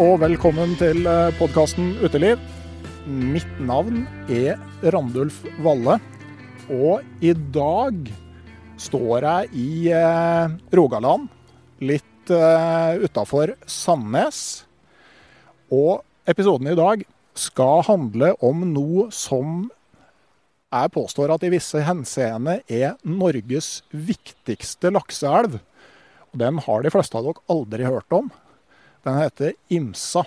Og velkommen til podkasten Uteliv. Mitt navn er Randulf Valle, og i dag står jeg i eh, Rogaland, litt eh, utafor Sandnes. Og episoden i dag skal handle om noe som jeg påstår at i visse henseende er Norges viktigste lakseelv. Og den har de fleste av dere aldri hørt om. Den heter Imsa.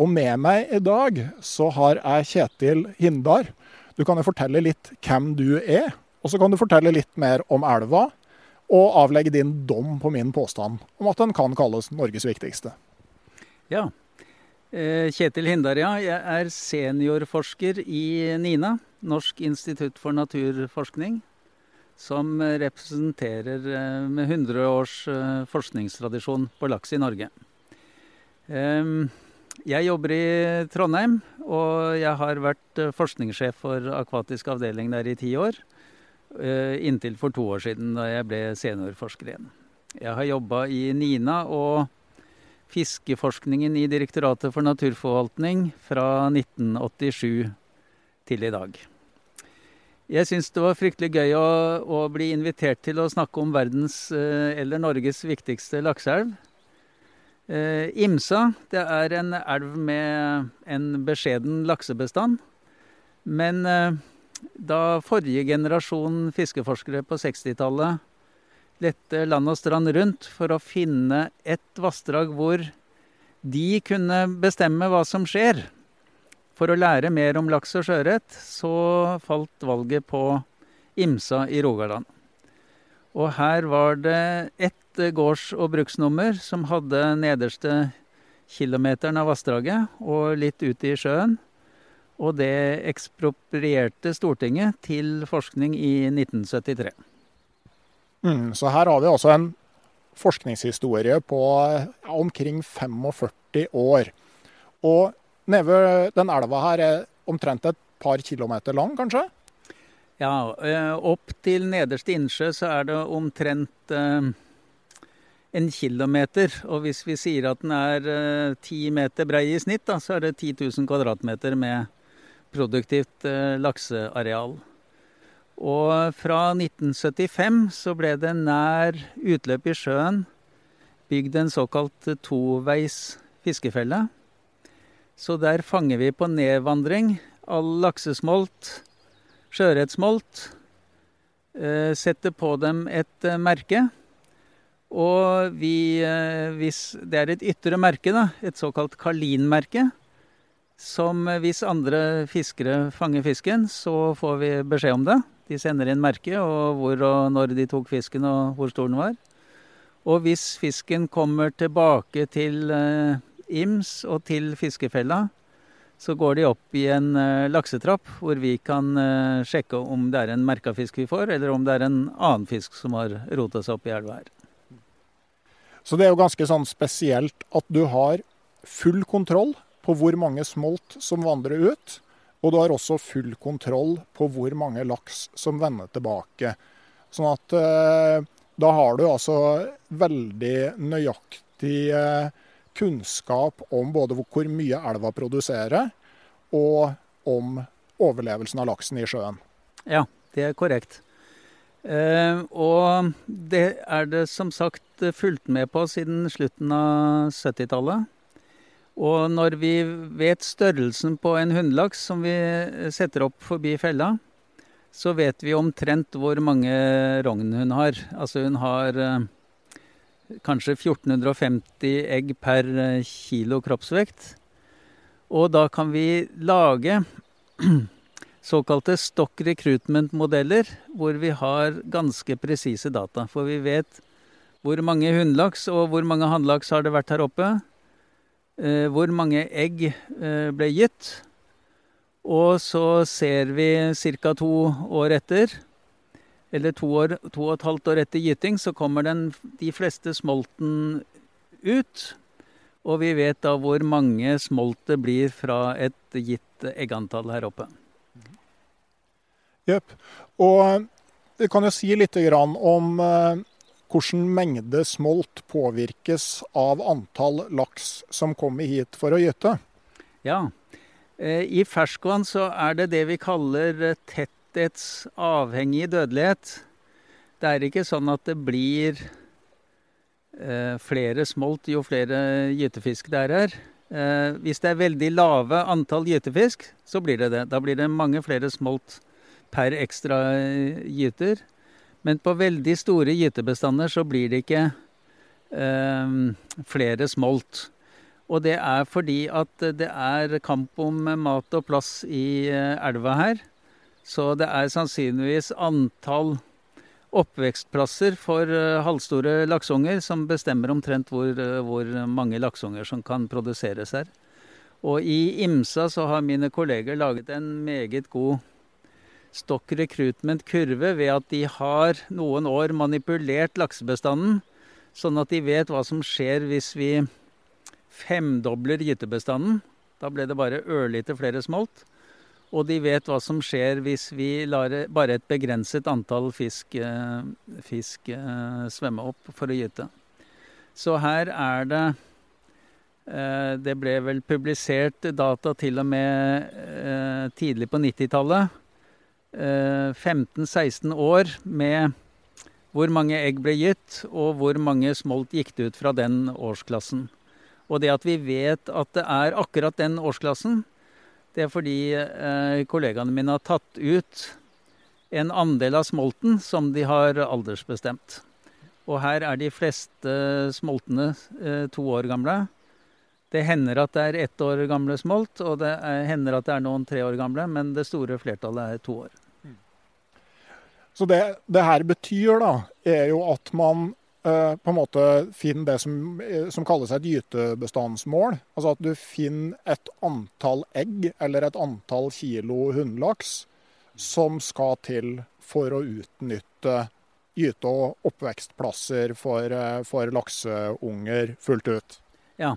Og med meg i dag så har jeg Kjetil Hindar. Du kan jo fortelle litt hvem du er, og så kan du fortelle litt mer om elva. Og avlegge din dom på min påstand om at den kan kalles Norges viktigste. Ja. Eh, Kjetil Hindar, ja. Jeg er seniorforsker i NINA, Norsk institutt for naturforskning. Som representerer eh, med 100 års eh, forskningstradisjon på laks i Norge. Jeg jobber i Trondheim, og jeg har vært forskningssjef for akvatisk avdeling der i ti år. Inntil for to år siden, da jeg ble seniorforsker igjen. Jeg har jobba i NINA og fiskeforskningen i Direktoratet for naturforvaltning fra 1987 til i dag. Jeg syns det var fryktelig gøy å, å, bli invitert til å snakke om verdens, eller Norges, viktigste lakseelv. Eh, Imsa det er en elv med en beskjeden laksebestand. Men eh, da forrige generasjon fiskeforskere på 60-tallet lette land og strand rundt for å finne et vassdrag hvor de kunne bestemme hva som skjer, for å lære mer om laks og sjøørret, så falt valget på Imsa i Rogaland. Og her var det ett gårds- og bruksnummer som hadde nederste kilometeren av vassdraget og litt ut i sjøen. Og det eksproprierte Stortinget til forskning i 1973. Mm, så her har vi altså en forskningshistorie på ja, omkring 45 år. Og nede den elva her er omtrent et par kilometer lang, kanskje? Ja, opp til nederste innsjø så er det omtrent en kilometer. Og hvis vi sier at den er eh, ti meter brei i snitt, da, så er det 10 000 kvadratmeter med produktivt eh, lakseareal. Og fra 1975 så ble det nær utløp i sjøen bygd en såkalt toveis fiskefelle. Så der fanger vi på nedvandring all laksesmolt, sjøørretsmolt, eh, setter på dem et merke. Og vi, hvis det er et ytre merke, da, et såkalt kalinmerke. som hvis andre fiskere fanger fisken, så får vi beskjed om det. De sender inn merke og hvor og når de tok fisken og hvor stor den var. Og hvis fisken kommer tilbake til Ims og til fiskefella, så går de opp i en laksetrapp hvor vi kan sjekke om det er en merka fisk vi får, eller om det er en annen fisk som har rota seg opp i elva her. Så det er jo ganske sånn spesielt at du har full kontroll på hvor mange smolt som vandrer ut. Og du har også full kontroll på hvor mange laks som vender tilbake. Sånn at eh, da har du altså veldig nøyaktig kunnskap om både hvor mye elva produserer, og om overlevelsen av laksen i sjøen. Ja, det er korrekt. Eh, og det er det som sagt fulgt med på siden slutten av 70-tallet. Og når vi vet størrelsen på en hunnlaks som vi setter opp forbi fella, så vet vi omtrent hvor mange rogn hun har. Altså hun har eh, kanskje 1450 egg per eh, kilo kroppsvekt. Og da kan vi lage såkalte stock recruitment-modeller, hvor vi har ganske presise data. For vi vet hvor mange hunnlaks og hvor mange hannlaks har det vært her oppe. Eh, hvor mange egg eh, ble gitt. Og så ser vi ca. to år etter eller to, år, to og et halvt år etter gyting, så kommer den, de fleste smolten ut. Og vi vet da hvor mange smolt blir fra et gitt eggantall her oppe. Jepp. Og vi kan jo si litt om eh, hvordan mengde smolt påvirkes av antall laks som kommer hit for å gyte. Ja. Eh, I ferskvann så er det det vi kaller tetthetsavhengig avhengig dødelighet. Det er ikke sånn at det blir eh, flere smolt jo flere gytefisk det er her. Eh, hvis det er veldig lave antall gytefisk, så blir det det. Da blir det mange flere smolt per ekstra eh, gyter. Men på veldig store gytebestander så blir det ikke eh, flere smolt. Og det er fordi at det er kamp om mat og plass i eh, elva her. Så det er sannsynligvis antall oppvekstplasser for uh, halvstore lakseunger som bestemmer omtrent hvor, hvor, mange lakseunger som kan produseres her. Og i Imsa så har mine kolleger laget en meget god stock recruitment-kurve ved at de har noen år manipulert laksebestanden, sånn at de vet hva som skjer hvis vi femdobler gytebestanden. Da ble det bare ørlite flere smolt. Og de vet hva som skjer hvis vi lar bare et begrenset antall fisk, eh, fisk eh, svømme opp for å gyte. Så her er det eh, Det ble vel publisert data til og med tidlig på 90-tallet. 15-16 år med hvor mange egg ble gitt, og hvor mange smolt gikk det ut fra den årsklassen. Og det at vi vet at det er akkurat den årsklassen, det er fordi eh, kollegaene mine har tatt ut en andel av smolten som de har aldersbestemt. Og her er de fleste smoltene eh, to år gamle. Det hender at det er ett år gamle smolt, og det er, hender at det er noen tre år gamle, men det store flertallet er to år. Så det det her betyr, da, er jo at man Eh, på en måte finner det som, eh, som kalles et gytebestandsmål. Altså at du finner et antall egg eller et antall kilo hunnlaks som skal til for å utnytte gyte- og oppvekstplasser for, eh, for lakseunger fullt ut. Ja.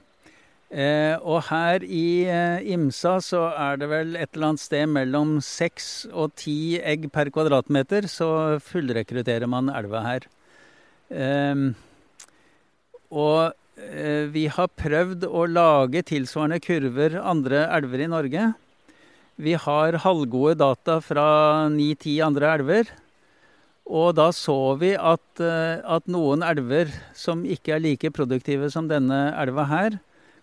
Eh, og her i eh, Imsa så er det vel et eller annet sted mellom seks og ti egg per kvadratmeter, så fullrekrutterer man elva her. Eh, og vi har prøvd å lage tilsvarende kurver andre elver i Norge. Vi har halvgode data fra ni-ti andre elver. Og da så vi at, eh, at, noen elver som ikke er like produktive som denne elva her,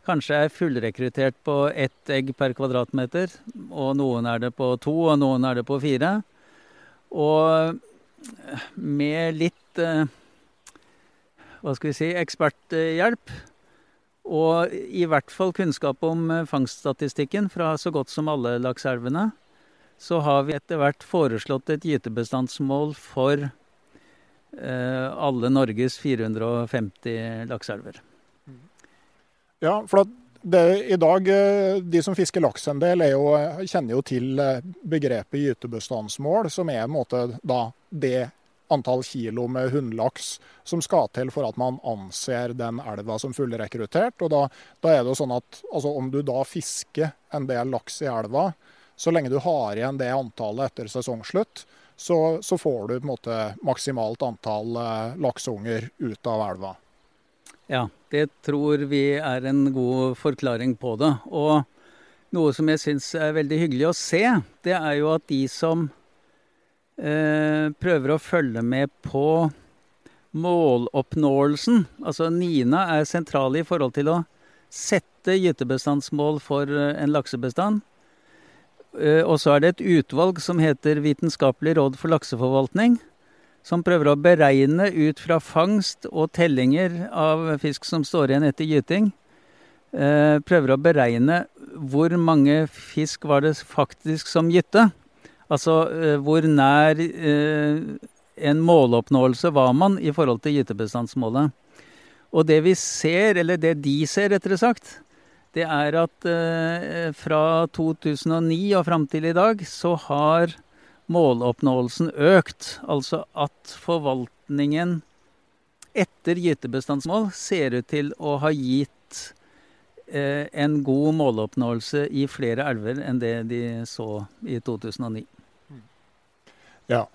kanskje er fullrekruttert på ett egg per kvadratmeter. Og noen er det på to, og noen er det på fire. Og med litt eh, hva skal vi si, eksperthjelp, og i hvert fall kunnskap om eh, fangststatistikken fra så godt som alle lakseelvene, så har vi etter hvert foreslått et gytebestandsmål for eh, alle Norges 450 lakseelver. Ja, for det, i dag, eh, de som fisker laks en del, jo, kjenner jo til begrepet gytebestandsmål, som er en måte da det antall kilo med hunnlaks som skal til for at man anser den elva som fullrekruttert. Og da, da er det jo sånn at altså, om du da fisker en del laks i elva, så lenge du har igjen det antallet etter sesongslutt, så, så får du på en måte maksimalt antall eh, lakseunger ut av elva. Ja, det tror vi er en god forklaring på det. Og noe som jeg syns er veldig hyggelig å se, det er jo at de som Eh, prøver å følge med på måloppnåelsen. Altså Nina er sentral i forhold til å sette gytebestandsmål for eh, en laksebestand. Eh, og så er det et utvalg som heter Vitenskapelig råd for lakseforvaltning. Som prøver å beregne ut fra fangst og tellinger av fisk som står igjen etter gyting. Prøver å beregne hvor mange fisk var det faktisk som gytte. Altså eh, hvor nær eh, en måloppnåelse var man i forhold til gytebestandsmålet. Og det vi ser, eller det de ser, rettere sagt, det er at eh, fra 2009 og fram til i dag så har måloppnåelsen økt. Altså at forvaltningen etter gytebestandsmål ser ut til å ha gitt eh, en god måloppnåelse i flere elver enn det de så i 2009. Ja.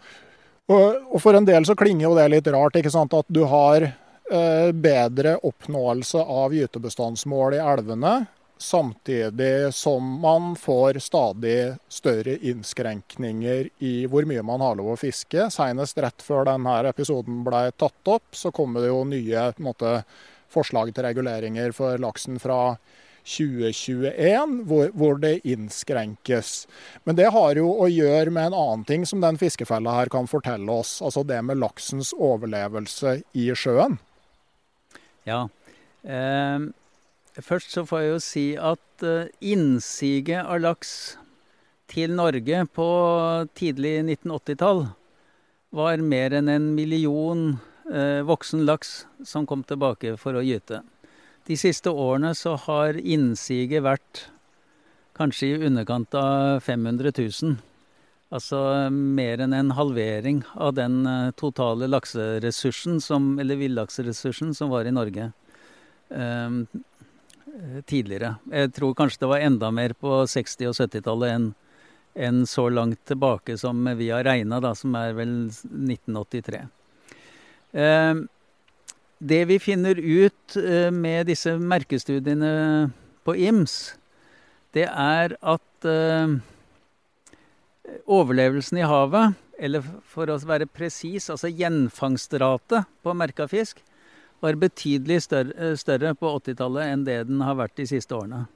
Og, og, for en del så klinger jo det litt rart, ikke sant, at du har eh, bedre oppnåelse av gytebestandsmål i elvene, samtidig som man får stadig større innskrenkninger i hvor mye man har lov å fiske. Senest rett før denne episoden ble tatt opp, så kommer det jo nye måte, forslag til reguleringer for laksen fra 2021, hvor, hvor, det innskrenkes. Men det har jo å gjøre med en annen ting som den fiskefella her kan fortelle oss. Altså det med laksens overlevelse i sjøen. Ja. Eh, først så får jeg jo si at eh, innsiget av laks til Norge på tidlig 1980-tall var mer enn en million eh, voksen laks som kom tilbake for å gyte. De siste årene så har innsiget vært kanskje i underkant av 500 000. Altså mer enn en halvering av den eh, totale lakseressursen, som, eller villaksressursen, som var i Norge eh, tidligere. Jeg tror kanskje det var enda mer på 60- og 70-tallet enn enn så langt tilbake som vi har regna, som er vel 1983. Eh, det vi finner ut eh, med disse merkestudiene på IMS, det er at eh, overlevelsen i havet, eller for å være presis, altså gjenfangstrate på merka fisk, var betydelig større, eh, større på 80-tallet enn det den har vært de siste årene.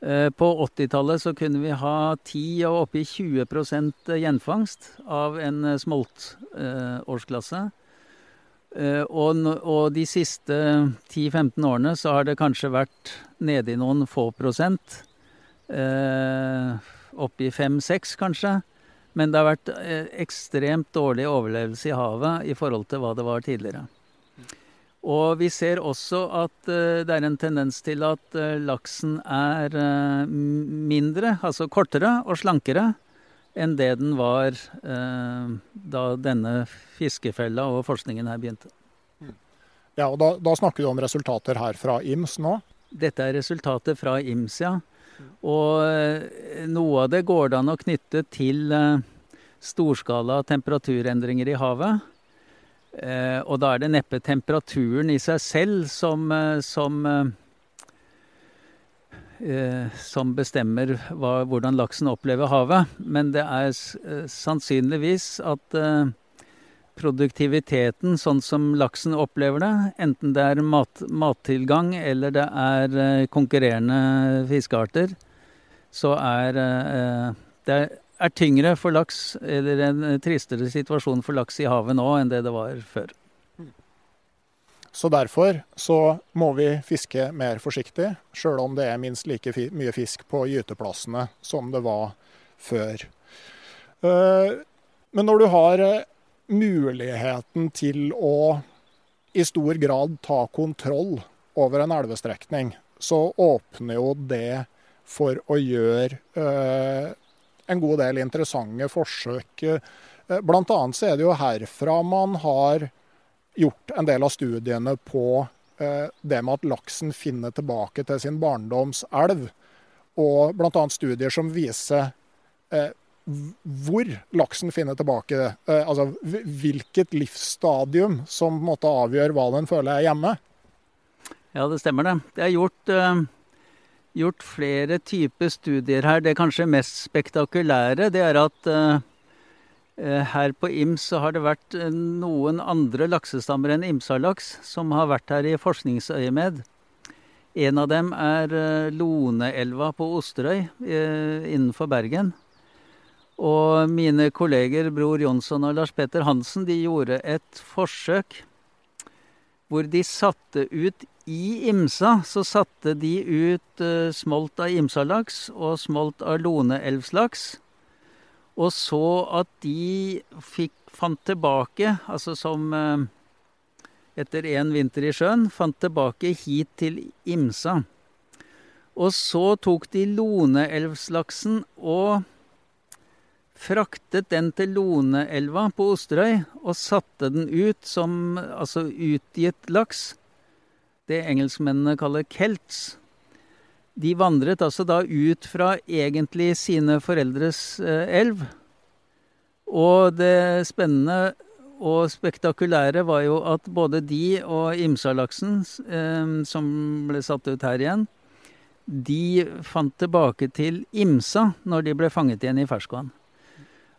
På 80-tallet så kunne vi ha 10 og oppi 20% gjenfangst av en smoltårsklasse. Eh, og, og, de siste 10-15 årene så har det kanskje vært nede i noen få prosent. Oppi 5-6 kanskje. Men det har vært eh, ekstremt dårlig overlevelse i havet i forhold til hva det var tidligere. Og vi ser også at uh, det er en tendens til at uh, laksen er uh, mindre, altså kortere og slankere enn det den var eh, da denne fiskefella og forskningen her begynte. Ja, og da, da, snakker du om resultater her fra IMS nå? Dette er resultater fra IMS, ja. Og eh, noe av det går det an å knytte til eh, storskala temperaturendringer i havet. Eh, og da er det neppe temperaturen i seg selv som, eh, som Eh, som bestemmer hva, hvordan laksen opplever havet. Men det er sannsynligvis at produktiviteten, sånn som laksen opplever det, enten det er mat, mattilgang eller det er konkurrerende fiskearter, så er det er tyngre for laks, eller en tristere situasjon for laks i havet nå enn det det var før. Så derfor så må vi fiske mer forsiktig, sjøl om det er minst like mye fisk på gyteplassene som det var før. Uh, men når du har uh, muligheten til å i stor grad ta kontroll over en elvestrekning, så åpner jo det for å gjøre en god del interessante forsøk. Bl.a. blant annet så er det jo herfra man har gjort en del av studiene på uh, det med at laksen finner tilbake til sin barndomselv. Og bl.a. studier som viser hvor laksen finner tilbake. altså hvilket livsstadium som måtte avgjøre hva den føler er hjemme. Ja, det stemmer det. Det er gjort gjort flere typer studier her. Det kanskje mest spektakulære det er at uh, her på Ims så har det vært noen andre laksestammer enn imsalaks som har vært her i forskningsøyemed. En av dem er Loneelva på Osterøy innenfor Bergen. Og mine kolleger Bror Jonsson og Lars Petter Hansen de gjorde et forsøk hvor de satte ut i Imsa så satte de ut uh, smolt av imsalaks og smolt av loneelvslaks. Og så at de fikk, fant tilbake, altså som uh, etter en vinter i sjøen, fant tilbake hit til Imsa. Og så tok de loneelvslaksen og fraktet den til Loneelva på Osterøy og satte den ut som altså utgitt laks det engelskmennene kaller kelts. De vandret altså da ut fra egentlig sine foreldres eh, elv. Og det spennende og spektakulære var jo at både de og Imsalaksen, eh, som ble satt ut her igjen, de fant tilbake til Imsa når de ble fanget igjen i ferskvann.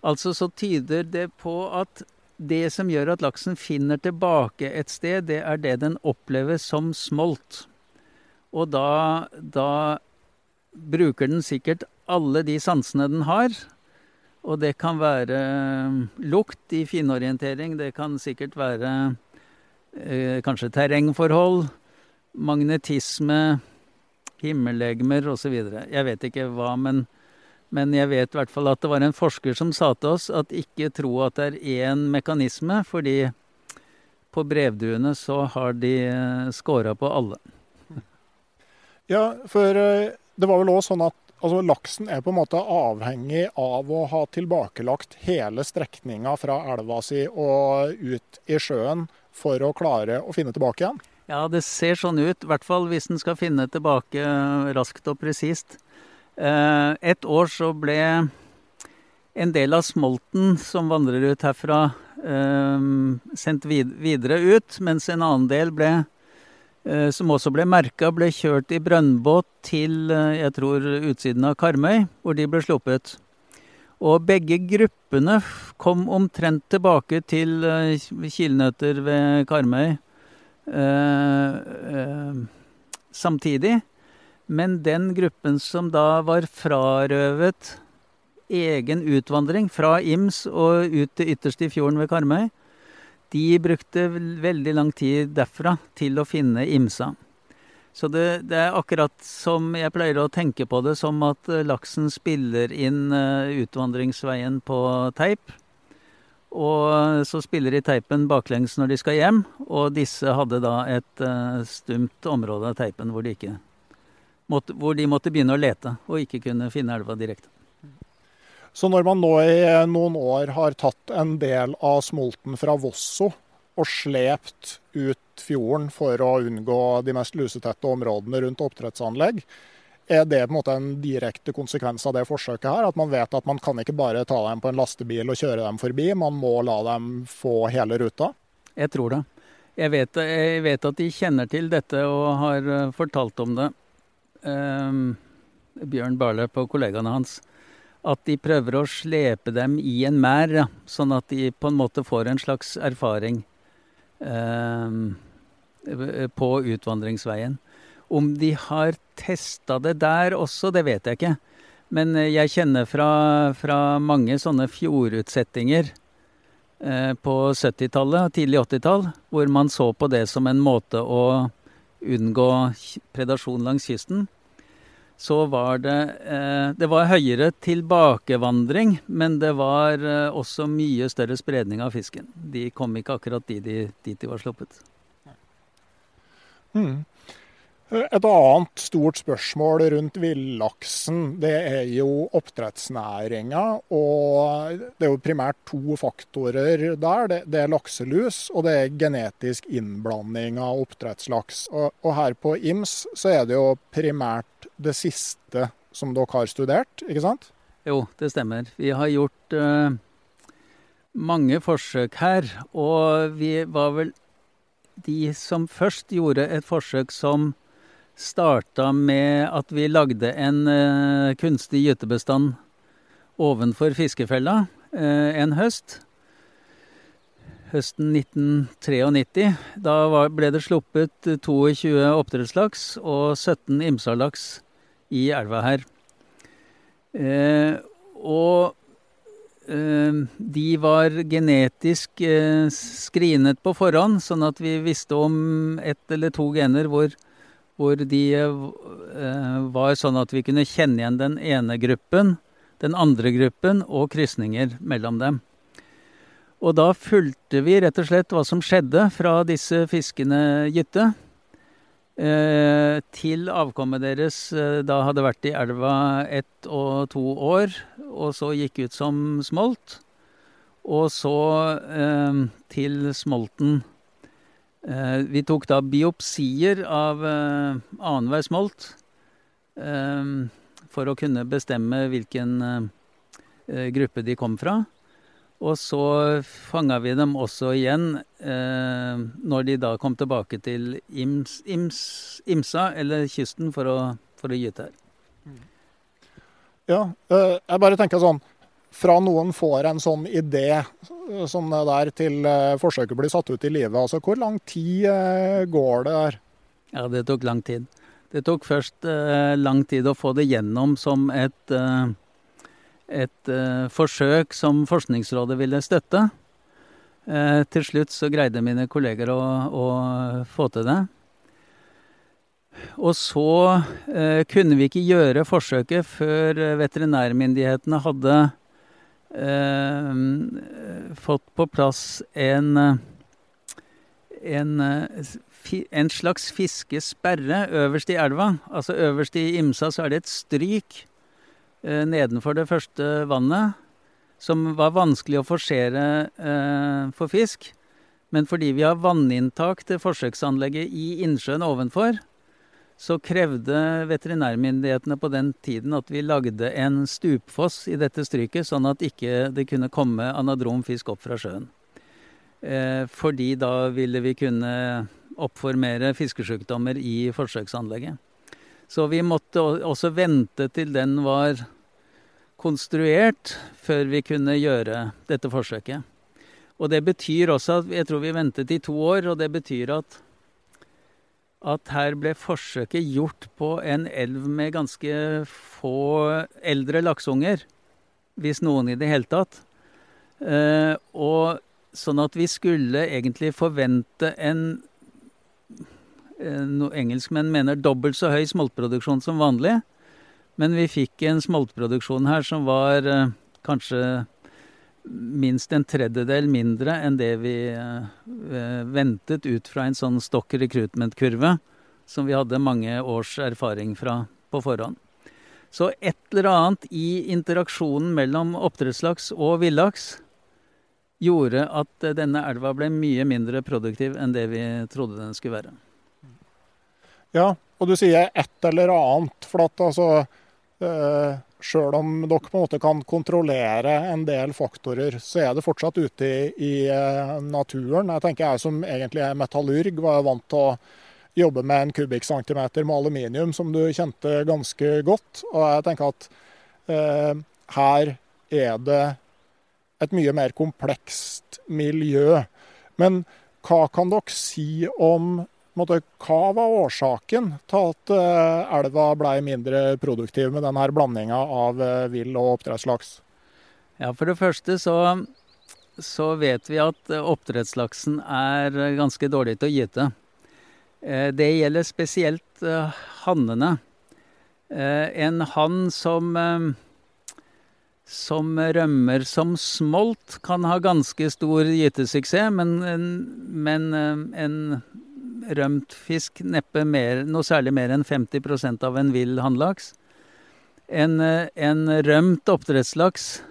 Altså så tyder det på at det som gjør at laksen finner tilbake et sted, det er det den opplever som smolt. Og da, da bruker den sikkert alle de sansene den har. Og det kan være um, lukt i finorientering, det kan sikkert være eh, kanskje terrengforhold, magnetisme, himmellegemer osv. Jeg vet ikke hva, men men jeg vet i hvert fall at det var en forsker som sa til oss at ikke tro at det er én mekanisme, fordi på brevduene så har de eh, scora på alle. Ja, for eh, det var vel òg sånn at altså, laksen er på en måte avhengig av å ha tilbakelagt hele strekninga fra elva si og ut i sjøen for å klare å finne tilbake igjen? Ja, det ser sånn ut. I hvert fall hvis den skal finne tilbake raskt og presist. Eh, et år så ble en del av smolten som vandrer ut herfra, eh, sendt videre ut, mens en annen del ble eh, som også ble merka, ble kjørt i brønnbåt til jeg tror utsiden av Karmøy, hvor de ble sluppet. Og begge gruppene kom omtrent tilbake til kilenøtter ved Karmøy eh, eh, samtidig. Men den gruppen som da var frarøvet egen utvandring fra Ims og ut til ytterst i fjorden ved Karmøy, de brukte veldig lang tid derfra til å finne Imsa. Så det, det, er akkurat som jeg pleier å tenke på det, som at eh, laksen spiller inn uh, utvandringsveien på teip. Og så spiller de teipen baklengs når de skal hjem, og disse hadde da et stumt område av teipen hvor de ikke måtte, hvor de måtte begynne å lete, og ikke kunne finne elva direkte. Så når man nå i noen år har tatt en del av smolten fra Vosso og slept ut fjorden for å unngå de mest lusetette områdene rundt oppdrettsanlegg, er det på en måte en direkte konsekvens av det forsøket her? At man vet at man kan ikke bare ta dem på en lastebil og kjøre dem forbi, man må la dem få hele ruta? Jeg tror det. Jeg vet, jeg vet at de kjenner til dette og har eh, fortalt om det eh, Bjørn Barløp og kollegaene hans at de prøver å slepe dem i en mær, ja, sånn at de på en måte får en slags erfaring eh, på utvandringsveien. Om de har testa det der også, det vet jeg ikke. Men eh, jeg kjenner fra, fra mange sånne fjordutsettinger eh, på 70-tallet og tidlig 80-tall, hvor man så på det som en måte å unngå predasjon langs kysten. Så var det eh, Det var høyere tilbakevandring, men det var eh, også mye større spredning av fisken. De kom ikke akkurat dit de, dit de var sluppet. Mm. Et annet stort spørsmål rundt villaksen, det er jo oppdrettsnæringa. Og det er jo primært to faktorer der. Det, er lakselus, og det er genetisk innblanding av oppdrettslaks. Og, her på IMS så er det jo primært det siste som dere har studert, ikke sant? Jo, det stemmer. Vi har gjort uh, mange forsøk her. Og vi var vel de som først gjorde et forsøk som starta med at vi lagde en uh, kunstig gytebestand ovenfor fiskefella uh, en høst. Høsten 1993. Da var, ble det sluppet 22 oppdrettslaks og 17 ymsalaks i elva her. Uh, og de var genetisk skrinet på forhånd, sånn at vi visste om ett eller to gener hvor hvor de eh, var sånn at vi kunne kjenne igjen den ene gruppen, den andre gruppen og krysninger mellom dem. Og da fulgte vi rett og slett hva som skjedde fra disse fiskene gytte, eh, til avkommet deres eh, da hadde vært i elva ett og to år, og så gikk ut som smolt. Og så til smolten vi tok da biopsier av eh, annenhver smolt eh, for å kunne bestemme hvilken gruppe de kom fra. Og så fanga vi dem også igjen eh, når de da kom tilbake til Ims, Ims, Imsa, eller kysten, for å, for å gyte her. Ja, jeg bare tenker sånn fra noen får en sånn idé som det der, til eh, forsøket blir satt ut i livet, altså hvor lang tid eh, går det der? Ja, det tok lang tid. Det tok først eh, lang tid å få det gjennom som et, eh, et eh, forsøk som Forskningsrådet ville støtte. Eh, til slutt så greide mine kolleger å, å få til det. Og så kunne vi ikke gjøre forsøket før veterinærmyndighetene hadde eh, fått på plass en, en, en slags fiskesperre øverst i elva. Altså øverst i Imsa så er det et stryk eh, nedenfor det første vannet som var vanskelig å forsere eh, for fisk. Men fordi vi har vanninntak til forsøksanlegget i innsjøen ovenfor, så krevde veterinærmyndighetene på den tiden at vi lagde en stupfoss i dette stryket, sånn at ikke det kunne komme anadrom fisk opp fra sjøen. Eh, fordi da ville vi kunne oppformere fiskesjukdommer i forsøksanlegget. Så vi måtte også vente til den var konstruert før vi kunne gjøre dette forsøket. Og det betyr også at jeg tror vi ventet i to år, og det betyr at at her ble forsøket gjort på en elv med ganske få eldre lakseunger. Hvis noen i det hele tatt. Eh, og sånn at vi skulle egentlig forvente en eh, Noe engelskmenn mener dobbelt så høy smoltproduksjon som vanlig. Men vi fikk en smoltproduksjon her som var eh, kanskje minst en tredjedel mindre enn det vi eh, ventet ut fra en sånn stock recruitment-kurve som vi hadde mange års erfaring fra på forhånd. Så et eller annet i interaksjonen mellom oppdrettslaks og villaks gjorde at denne elva ble mye mindre produktiv enn det vi trodde den skulle være. Ja, og du sier et eller annet. For at altså øh Sjøl om dere på en måte kan kontrollere en del faktorer, så er det fortsatt ute i, eh, naturen. Jeg tenker jeg som egentlig er metallurg, var vant til å jobbe med en kubikkcentimeter med aluminium, som du kjente ganske godt. Og jeg tenker at eh, her er det et mye mer komplekst miljø. Men hva kan dere si om måte, hva var årsaken til at eh, elva ble mindre produktiv med denne blandinga av eh, vill og oppdrettslaks? Ja, For det første så, så vet vi at oppdrettslaksen er ganske dårlig til å gyte. Det gjelder spesielt hannene. En hann som som rømmer som smolt, kan ha ganske stor gytesuksess, men, men eh, en rømt fisk neppe mer, noe særlig mer enn 50% av en vill hannlaks. En, eh, en, rømt oppdrettslaks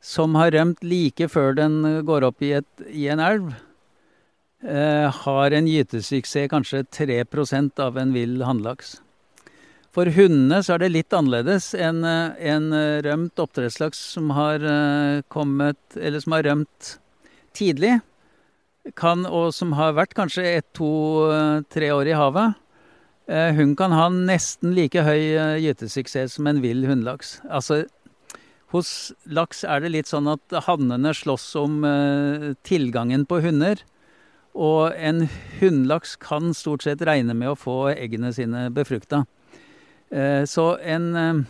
som har rømt like før den går opp i, et, i en elv, eh, har en gytesuksess kanskje 3% av en vill hannlaks. For hundene så er det litt annerledes. En, eh, en rømt oppdrettslaks som har eh, kommet Eller som har rømt tidlig, kan, og som har vært kanskje ett, to, tre år i havet, hun kan ha nesten like høy gytesuksess som en vill hunnlaks. Altså, hos laks er det litt sånn at hannene slåss om tilgangen på hunder. Og en hunnlaks kan stort sett regne med å få eggene sine befrukta. Eh, så en, eh,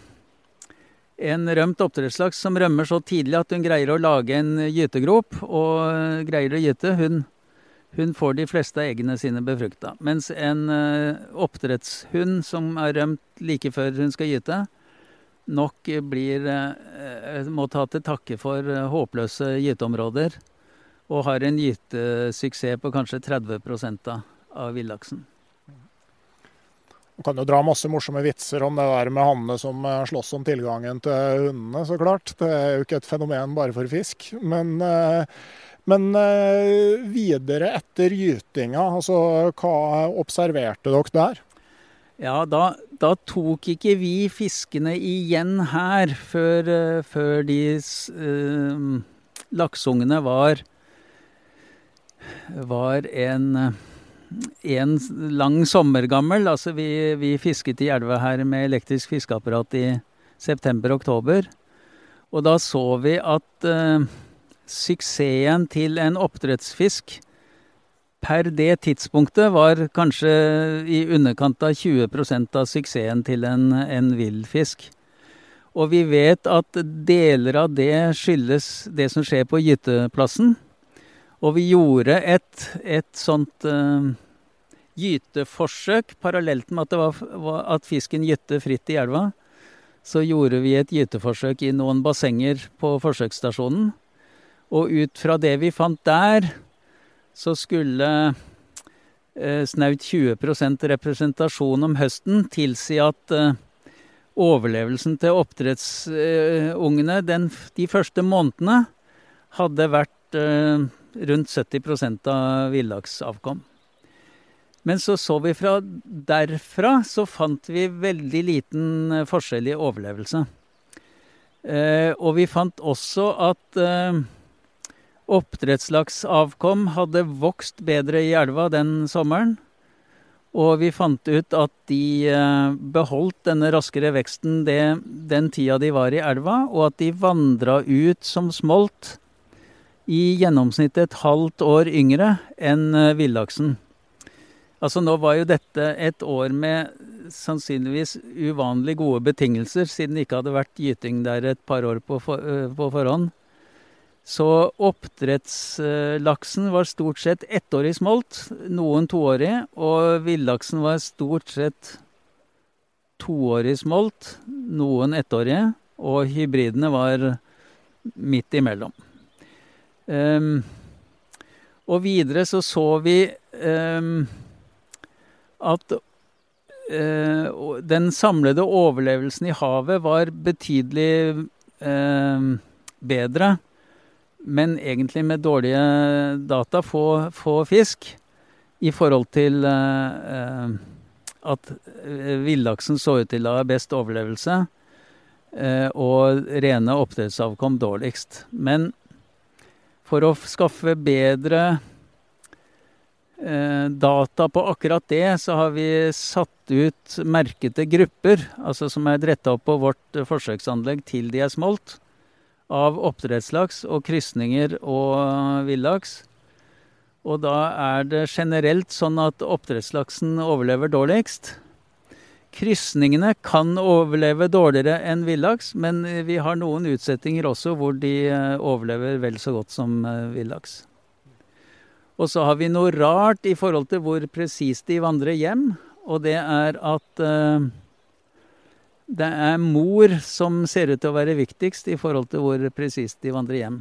en rømt oppdrettslaks som rømmer så tidlig at hun greier å lage en gytegrop og greier å gyte, hun, hun får de fleste av eggene sine befrukta. Mens en eh, oppdrettshund som er rømt like før hun skal gyte, nok blir, må ta til takke for håpløse gyteområder og har en gytesuksess på kanskje 30% av villaksen. Man kan jo dra masse morsomme vitser om det der med hannene som eh, slåss om tilgangen til hundene, så klart. Det er jo ikke et fenomen bare for fisk. Men, eh, men eh, videre etter gytinga, altså hva observerte dere der? Ja, da, da, tok ikke vi fiskene igjen her før, før de øh, laksungene var, var en en lang sommer gammel. Altså vi, vi fisket i elva her med elektrisk fiskeapparat i september-oktober. Og da så vi at uh, suksessen til en oppdrettsfisk per det tidspunktet var kanskje i underkant av 20% av suksessen til en, en villfisk. Og vi vet at deler av det skyldes det som skjer på gyteplassen. Og vi gjorde et, et sånt uh, gyteforsøk parallelt med at, var, at fisken gytte fritt i elva. Så gjorde vi et gyteforsøk i noen bassenger på forsøksstasjonen. Og ut fra det vi fant der, så skulle uh, snaut 20% representasjon om høsten tilsi at uh, overlevelsen til oppdrettsungene de første månedene hadde vært rundt 70% av villaksavkom. Men så så vi fra derfra, så fant vi veldig liten eh, forskjell i overlevelse. Eh, og vi fant også at eh, oppdrettslaksavkom hadde vokst bedre i elva den sommeren. Og vi fant ut at de eh, beholdt denne raskere veksten det, den tida de var i elva, og at de vandra ut som smolt i gjennomsnitt et halvt år yngre enn eh, villaksen. Altså Nå var jo dette et år med sannsynligvis uvanlig gode betingelser, siden det ikke hadde vært gyting der et par år på, for, eh, på forhånd. Så oppdrettslaksen var stort sett ettårig smolt, noen toårig, og villaksen var stort sett toårig smolt, noen ettårige, og hybridene var midt imellom. Um, og videre så så vi um, at uh, den samlede overlevelsen i havet var betydelig uh, bedre, men egentlig med dårlige data, få, få fisk, i forhold til uh, at villaksen så ut til å ha best overlevelse, og rene oppdrettsavkom dårligst. Men for å skaffe bedre eh, data på akkurat det, så har vi satt ut merkete grupper, altså som er retta opp på vårt forsøksanlegg til de er smolt, av oppdrettslaks og krysninger og villaks. Og da er det generelt sånn at oppdrettslaksen overlever dårligst. Krysningene kan overleve dårligere enn villaks, men vi har noen utsettinger også hvor de eh, overlever vel så godt som eh, villaks. Og så har vi noe rart i forhold til hvor presist de vandrer hjem, og det er at det er mor som ser ut til å være viktigst i forhold til hvor presist de vandrer hjem.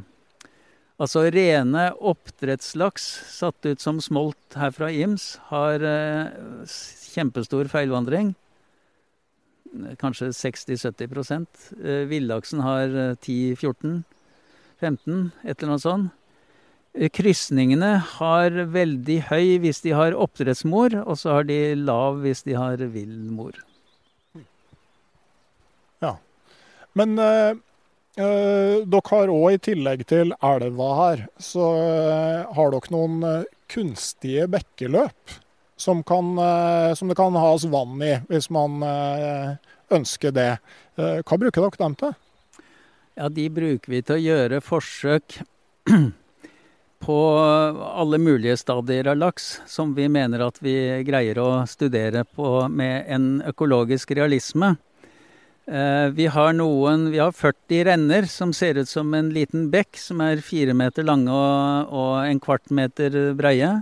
Altså rene oppdrettslaks satt ut som smolt her fra Ims har uh, kjempestor feilvandring kanskje 60-70 eh, Villaksen har 10-14-15, et eller annet sånt. Eh, krysningene har veldig høy hvis de har oppdrettsmor, og så har de lav hvis de har villmor. Ja. Men øh, øh, dere har òg, i tillegg til elva her, så øh, har dere noen kunstige bekkeløp som, kan, eh, som det kan has vann i, hvis man eh, ønsker det. Eh, hva bruker dere dem til? Ja, De bruker vi til å gjøre forsøk på alle mulige stadier av laks som vi mener at vi greier å studere på med en økologisk realisme. Vi har, noen, vi har 40 renner som ser ut som en liten bekk, som er fire meter lange og, og en kvart meter breie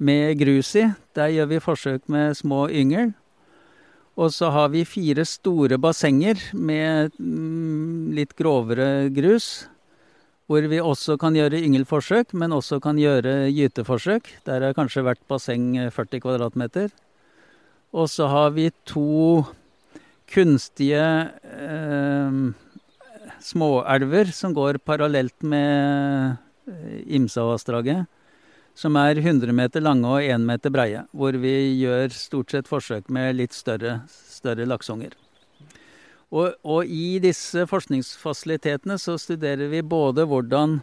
med grus i. Der gjør vi forsøk med små yngel. Og så har vi fire store bassenger med mm, litt grovere grus. Hvor vi også kan gjøre yngelforsøk, men også kan gjøre gyteforsøk. Der har kanskje hvert basseng 40 kvadratmeter. Og så har vi to kunstige eh, småelver som går parallelt med eh, Imsavassdraget som er 100 meter lange og 1 meter breie. Hvor vi gjør stort sett forsøk med litt større, større lakseunger. Og, og, i disse forskningsfasilitetene så studerer vi både hvordan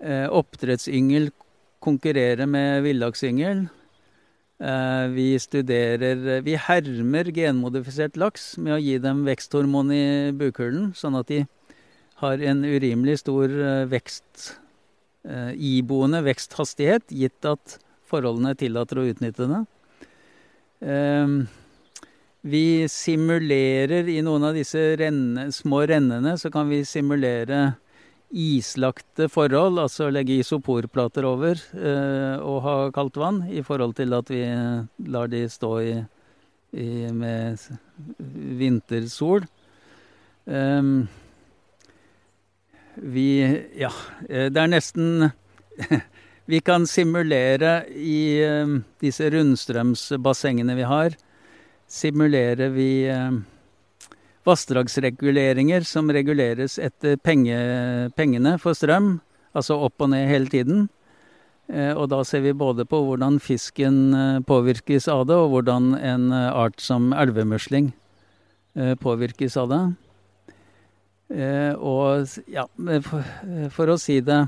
eh, oppdrettsyngel konkurrerer med villaksyngel. Eh, vi studerer Vi hermer genmodifisert laks med å gi dem veksthormon i bukhulen, sånn at de har en urimelig stor eh, vekst iboende veksthastighet, gitt at forholdene tillater å utnytte det. Ehm, vi simulerer i noen av disse renne, små rennene, så kan vi simulere islagte forhold, altså legge isoporplater over eh, og ha kaldt vann, i forhold til at vi lar de stå i, i med vintersol. Um, vi Ja, eh, det er nesten Vi kan simulere i eh, disse rundstrømsbassengene vi har, simulerer vi eh, vassdragsreguleringer som reguleres etter penge, pengene for strøm, altså opp og ned hele tiden. Og da ser vi både på hvordan fisken påvirkes av det, og hvordan en art som elvemusling påvirkes av det. Eh, og ja, for, for, å si det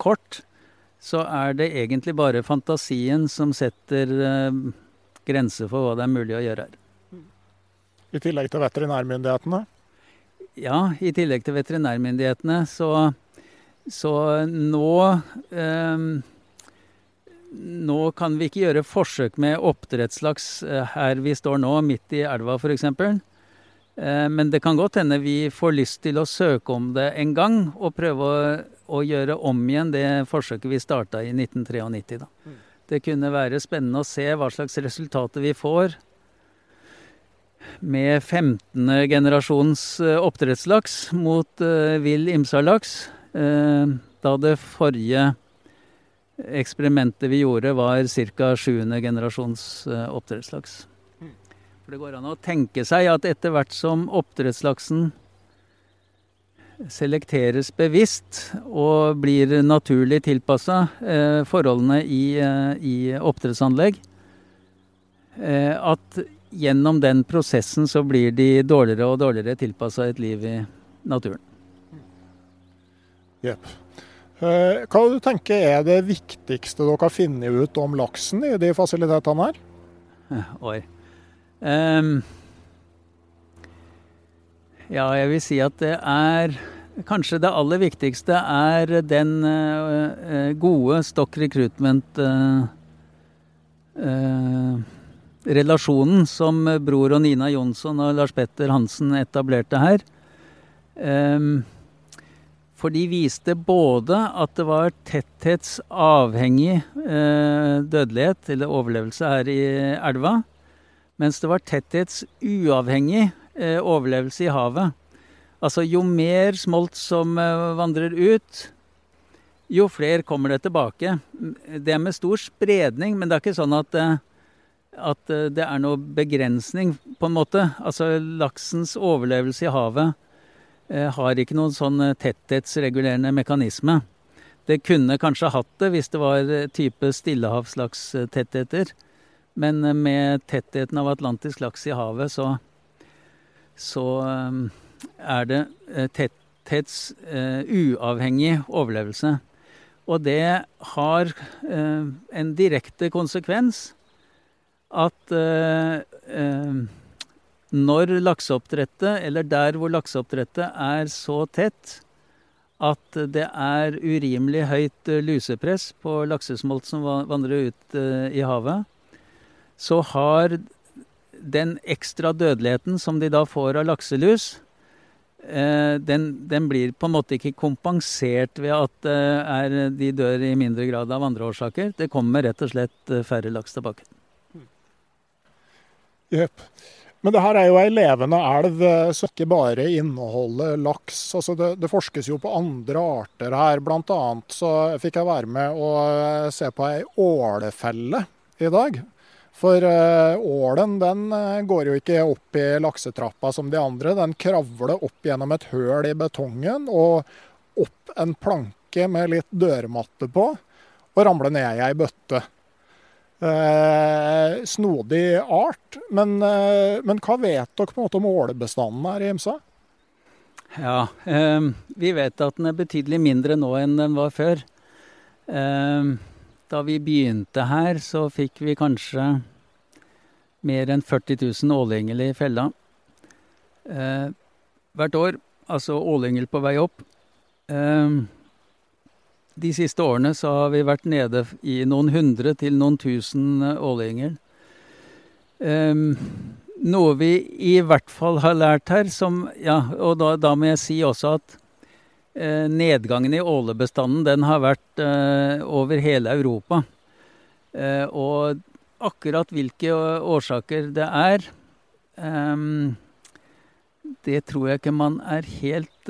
kort, så er det egentlig bare fantasien som setter eh, grenser for hva det er mulig å gjøre her. I tillegg til veterinærmyndighetene? Ja, i tillegg til veterinærmyndighetene. Så, så nå eh, Nå kan vi ikke gjøre forsøk med oppdrettslaks eh, her vi står nå, midt i elva f.eks. Eh, men det kan godt hende vi får lyst til å søke om det en gang, og prøve å, å gjøre om igjen det forsøket vi starta i 1993. Da. Mm. Det kunne være spennende å se hva slags resultater vi får med 15. generasjons eh, oppdrettslaks mot uh, vill imsalaks. Uh, da det forrige eksperimentet vi gjorde, var ca. 7. generasjons uh, oppdrettslaks. For det går an å tenke seg at etter hvert som oppdrettslaksen selekteres bevisst og blir naturlig tilpassa eh, forholdene i, eh, i oppdrettsanlegg, eh, at gjennom den prosessen så blir de dårligere og dårligere tilpassa et liv i naturen. Yep. Eh, hva du tenker er det viktigste dere har funnet ut om laksen i de fasilitetene her? Oi. Um, ja, jeg vil si at det er kanskje det aller viktigste er den uh, gode stock recruitment-relasjonen uh, som Bror og Nina Jonsson og Lars Petter Hansen etablerte her. Um, for de viste både at det var tetthetsavhengig uh, dødelighet, eller overlevelse, her i elva, mens det var tetthetsuavhengig overlevelse i havet. Altså jo mer smolt som eh, vandrer ut, jo flere kommer det tilbake. Det er med stor spredning, men det er ikke sånn at, eh, at eh, det er noe begrensning, på en måte. Altså laksens overlevelse i havet har ikke noen sånn tetthetsregulerende mekanisme. Det kunne kanskje hatt det hvis det var type stillehavslakstettheter. Men med tettheten av atlantisk laks i havet, så, så er det tetthets uh, uavhengig overlevelse. Og det har uh, en direkte konsekvens at når lakseoppdrettet, eller der hvor lakseoppdrettet er så tett at det er urimelig høyt lusepress på laksesmolt som vandrer ut i havet, så har den ekstra dødeligheten som de da får av lakselus, Eh, den, den, blir på en måte ikke kompensert ved at eh, er, de dør i mindre grad av andre årsaker. Det kommer rett og slett eh, færre laks tilbake. Jepp. Men det her er jo ei levende elv som ikke bare inneholder laks. Altså det, det, forskes jo på andre arter her. Blant annet så fikk jeg være med å se på ei ålefelle i dag. For uh, ålen den uh, går jo ikke opp i laksetrappa som de andre. Den kravler opp gjennom et høl i betongen og opp en planke med litt dørmatte på, og ramler ned i ei bøtte. Eh, snodig art, men, men, hva vet dere på en måte om ålebestanden her i Imsa? Ja, vi vet at den er betydelig mindre nå enn den var før. Da vi begynte her, så fikk vi kanskje mer enn 40 000 ålyngel i fella. Eh, hvert år, altså ålyngel på vei opp. Eh, de siste årene så har vi vært nede i noen hundre til noen tusen ålyngel. Eh, noe vi i hvert fall har lært her, som Ja, og da, da må jeg si også at nedgangen i ålebestanden den har vært eh, over hele Europa. Eh, og akkurat hvilke årsaker det er, det tror jeg ikke man er helt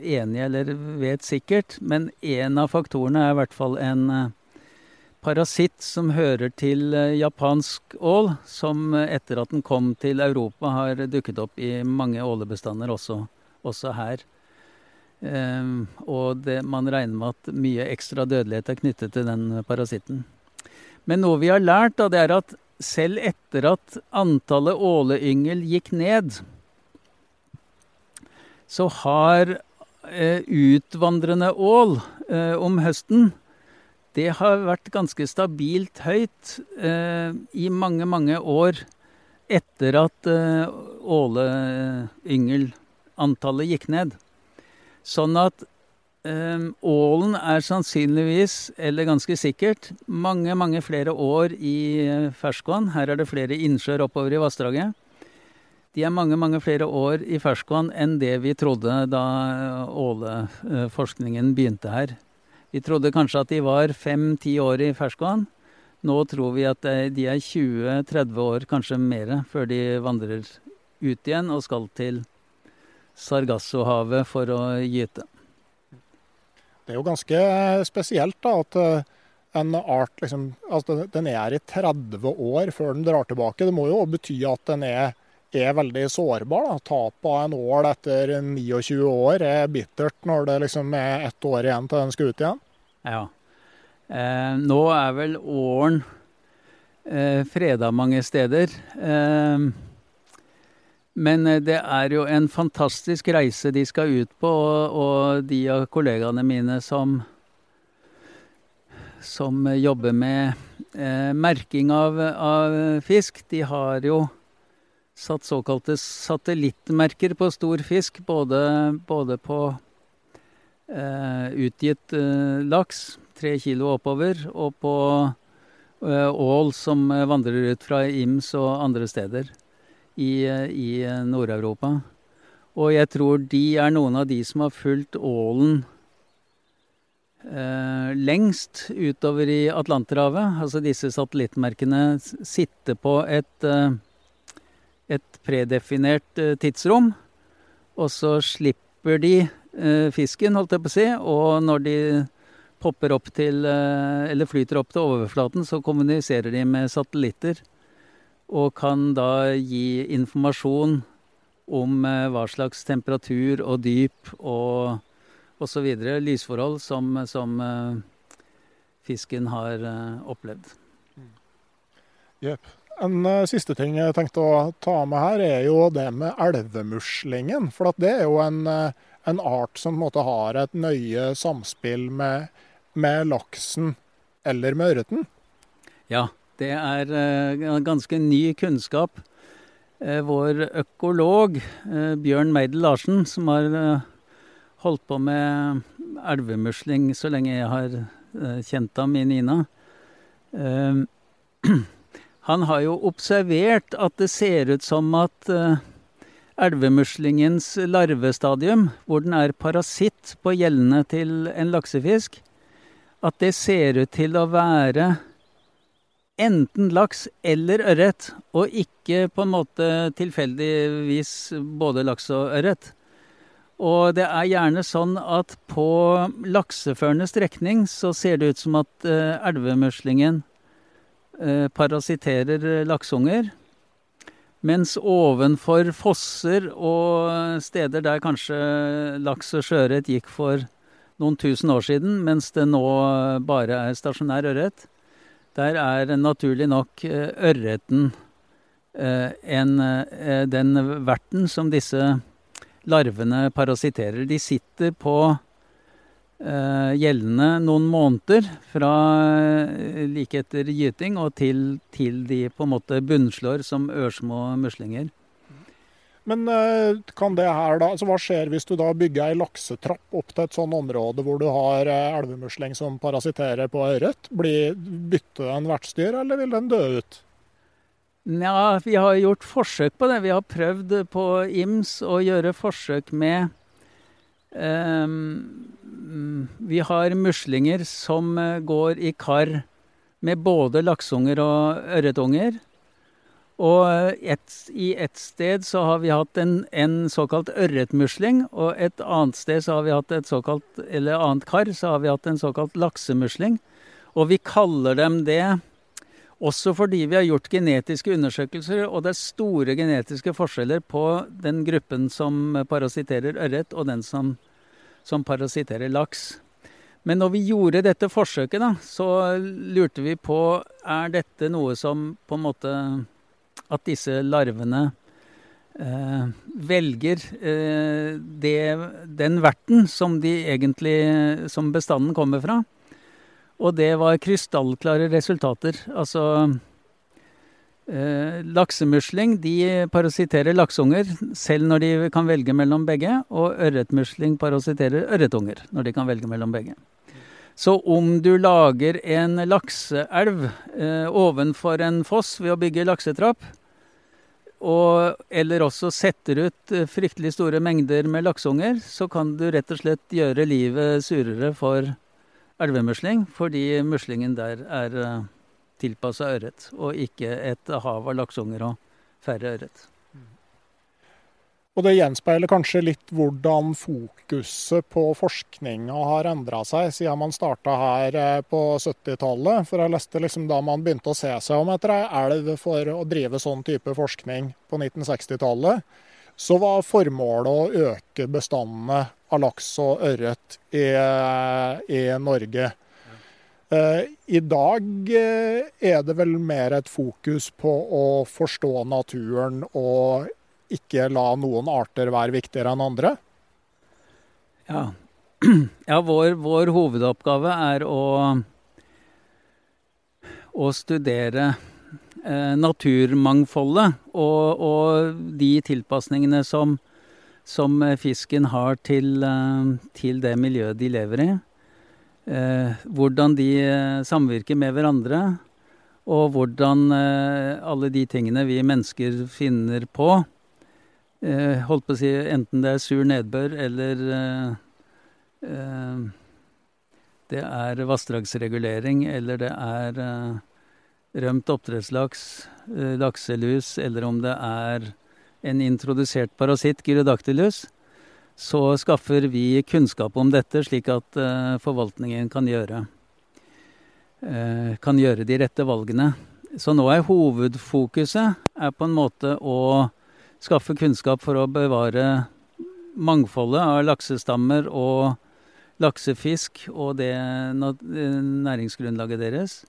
enig eller vet sikkert. Men en av faktorene er i hvert fall en parasitt som hører til japansk ål, som etter at den kom til Europa har dukket opp i mange ålebestander også, også her. Um, og det, man regner med at mye ekstra dødelighet er knyttet til den parasitten. Men noe vi har lært, da, det er at selv etter at antallet åleyngel gikk ned, så har eh, utvandrende ål eh, om høsten det har vært ganske stabilt høyt eh, i mange, mange år etter at eh, åleyngel-antallet gikk ned. Sånn at um, ålen er sannsynligvis, eller ganske sikkert, mange, mange flere år i uh, ferskvann. Her er det flere innsjøer oppover i vassdraget. De er mange, mange flere år i ferskvann enn det vi trodde da uh, åleforskningen begynte her. Vi trodde kanskje at de var fem-ti år i ferskvann. Nå tror vi at de er 20-30 år, kanskje mer, før de vandrer ut igjen og skal til Sargassohavet for å gyte. Det er jo ganske spesielt da, at eh, en art liksom, altså den er i 30 år før den drar tilbake. Det må jo bety at den er, er veldig sårbar. Tapet Tap av en ål etter 29 år er bittert når det liksom er ett år igjen til den skal ut igjen. Ja. Eh, nå er vel åren eh, freda mange steder. Eh, men eh, det er jo en fantastisk reise de skal ut på, og, de av kollegaene mine som, som jobber med eh, merking av, av, fisk, de har jo satt såkalte satellittmerker på stor fisk, både, både på eh, utgitt eh, laks, tre kilo oppover, og på eh, ål som vandrer ut fra Ims og andre steder i, i Nord-Europa. Og jeg tror de er noen av de som har fulgt ålen eh, lengst utover i Atlanterhavet. Altså disse satellittmerkene sitter på et eh, et predefinert eh, tidsrom. Og så slipper de eh, fisken, holdt jeg på å si, og når de popper opp til eh, Eller flyter opp til overflaten, så kommuniserer de med satellitter. Og kan da gi informasjon om hva slags temperatur og dyp og osv. lysforhold som, som fisken har opplevd. Yep. En siste ting jeg tenkte å ta med her, er jo det med elvemuslingen. For det er jo en, en art som måte, har et nøye samspill med, med laksen eller med ørreten. Ja, det er uh, ganske ny kunnskap. Vår økolog Bjørn Meidel Larsen, som har holdt på med elvemusling så lenge jeg har kjent ham i Nina Han har jo observert at det ser ut som at elvemuslingens larvestadium, hvor den er parasitt på gjellene til en laksefisk, at det ser ut til å være enten laks eller ørret, og ikke på en måte tilfeldigvis både laks og ørret. Og det er gjerne sånn at på lakseførende strekning så ser det ut som at eh, elvemuslingen Eh, parasitterer lakseunger. Mens ovenfor fosser og steder der kanskje laks og sjøørret gikk for noen tusen år siden, mens det nå bare er stasjonær ørret, der er naturlig nok eh, ørreten eh, den verten som disse larvene parasitterer. De sitter på gjeldende noen måneder fra like etter gyting og til, til, de på en måte bunnslår som ørsmå muslinger. Men uh, kan det her da, altså Hva skjer hvis du da bygger ei laksetrapp opp til et sånn område hvor du har elvemusling som parasitterer på ørret? Bytter den vertsdyr, eller vil den dø ut? Ja, vi har gjort forsøk på det. Vi har prøvd på IMS å gjøre forsøk med um, Vi har muslinger som eh, går i kar med både lakseunger og ørretunger. Og eh, et, i ett sted så har vi hatt en, en såkalt ørretmusling, og et annet sted så har vi hatt et såkalt, eller annet kar, så har vi hatt en såkalt laksemusling. Og vi kaller dem det også fordi vi har gjort genetiske undersøkelser, og det er store genetiske forskjeller på den gruppen som parasitterer ørret, og den som, som parasitterer laks. Men når vi gjorde dette forsøket, da, så lurte vi på er dette noe som på en måte At disse larvene eh, velger eh, det, den verten som de egentlig Som bestanden kommer fra. Og det var krystallklare resultater. Altså eh, Laksemusling de parasitterer lakseunger selv når de kan velge mellom begge. Og ørretmusling parasitterer ørretunger når de kan velge mellom begge. Så om du lager en lakseelv eh, ovenfor en foss ved å bygge laksetrapp, og, eller også setter ut eh, fryktelig store mengder med lakseunger, så kan du rett og slett gjøre livet surere for elvemusling, fordi muslingen der er eh, tilpassa ørret, og ikke et hav av lakseunger og færre ørret. Og det gjenspeiler kanskje litt hvordan fokuset på forskninga har endra seg siden man starta her eh, på 70-tallet. For jeg leste liksom da man begynte å se seg om etter ei elv for å drive sånn type forskning på 1960-tallet, så var formålet å øke bestandene av laks og ørret i, i Norge. Uh, I dag uh, er det vel mer et fokus på å forstå naturen og ikke la noen arter være viktigere enn andre? Ja, ja vår, vår, hovedoppgave er å, å studere eh, naturmangfoldet og, og, de tilpasningene som, som fisken har til, eh, til, det miljøet de lever i. Eh, hvordan de eh, samvirker med hverandre. Og hvordan eh, alle de tingene vi mennesker finner på, eh, holdt på å si enten det er sur nedbør eller det er vassdragsregulering, eller det er rømt oppdrettslaks, lakselus, eller om det er en introdusert parasitt, gyrodactylus, så skaffer vi kunnskap om dette, slik at forvaltningen kan gjøre Eh, kan gjøre de rette valgene. Så nå er hovedfokuset er på en måte å skaffe kunnskap for å bevare mangfoldet av laksestammer og laksefisk og det næringsgrunnlaget deres.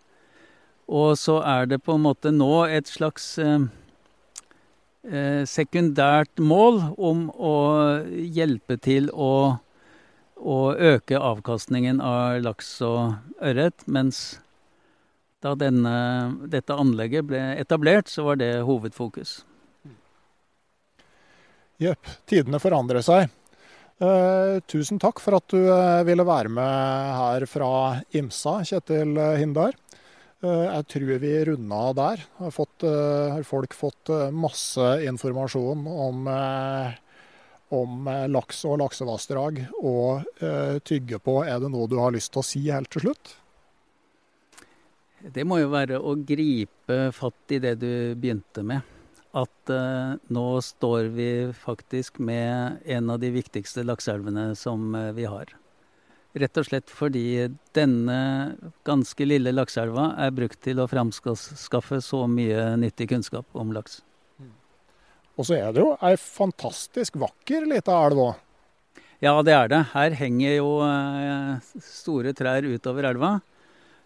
Og så er det på en måte nå et slags eh, eh sekundært mål om å hjelpe til å å øke avkastningen av laks og ørret. Mens da denne, dette anlegget ble etablert, så var det hovedfokus. Jepp. Tidene forandrer seg. Eh, tusen takk for at du eh, ville være med her fra Imsa, Kjetil Hindar. Eh, jeg tror vi runda der. Har, fått, eh, har folk fått eh, masse informasjon om eh, om eh, laks og laksevassdrag og eh, tygge på. Er det noe du har lyst til å si helt til slutt? Det må jo være å gripe fatt i det du begynte med. At eh, nå står vi faktisk med en av de viktigste lakseelvene som eh, vi har. Rett og slett fordi denne ganske lille lakseelva er brukt til å framskaffe så mye nyttig kunnskap om laks. Og så er det jo ei fantastisk vakker lita elv òg. Ja, det er det. Her henger jo eh, store trær utover elva.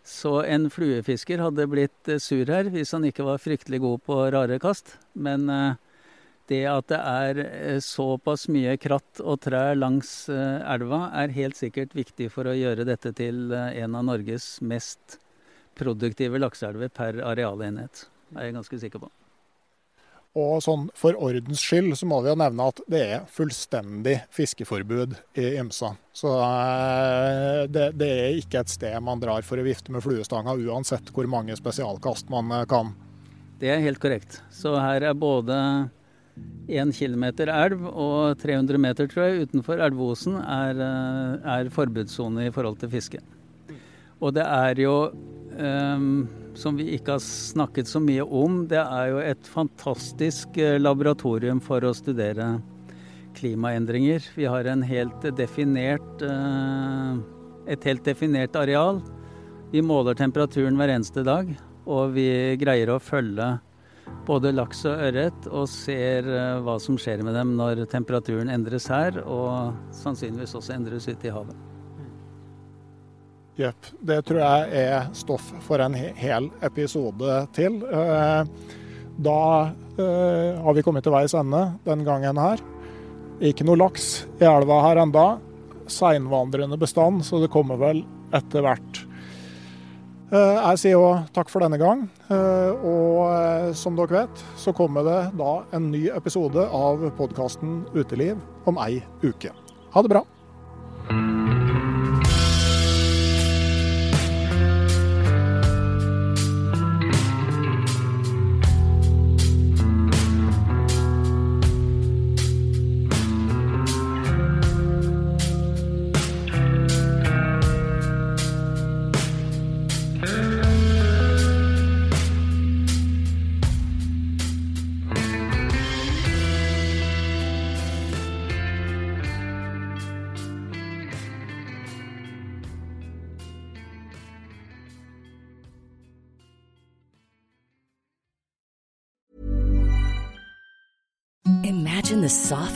Så en fluefisker hadde blitt eh, sur her hvis han ikke var fryktelig god på rare kast. Men eh, det at det er såpass mye kratt og trær langs elva, er helt sikkert viktig for å gjøre dette til en av Norges mest produktive lakseelver per arealenhet. Det er jeg ganske sikker på. Og sånn for ordens skyld så må vi jo nevne at det er fullstendig fiskeforbud i Ymsa. Så eh, det, det, er ikke et sted man drar for å vifte med fluestanga, uansett hvor mange spesialkast man eh, kan. Det er helt korrekt. Så her er både 1 km elv og 300 meter, tror jeg, utenfor elveosen er, eh, er forbudssone i forhold til fiske. Og det er jo um, som vi ikke har snakket så mye om, det er jo et fantastisk eh, laboratorium for å studere klimaendringer. Vi har helt definert, eh, et helt definert areal. Vi måler temperaturen hver eneste dag, og vi greier å følge både laks og ørret og ser eh, hva som skjer med dem når temperaturen endres her, og sannsynligvis også endres ute i havet. Jepp. Det tror jeg er stoff for en hel episode til. Eh, da eh, har vi kommet til veis ende den gangen her. Ikke noe laks i elva her enda. Seinvandrende bestand, så det kommer vel etter hvert. Eh, jeg sier òg takk for denne gang. Og som dere vet, så kommer det da en ny episode av podkasten Uteliv om ei uke. Ha det bra.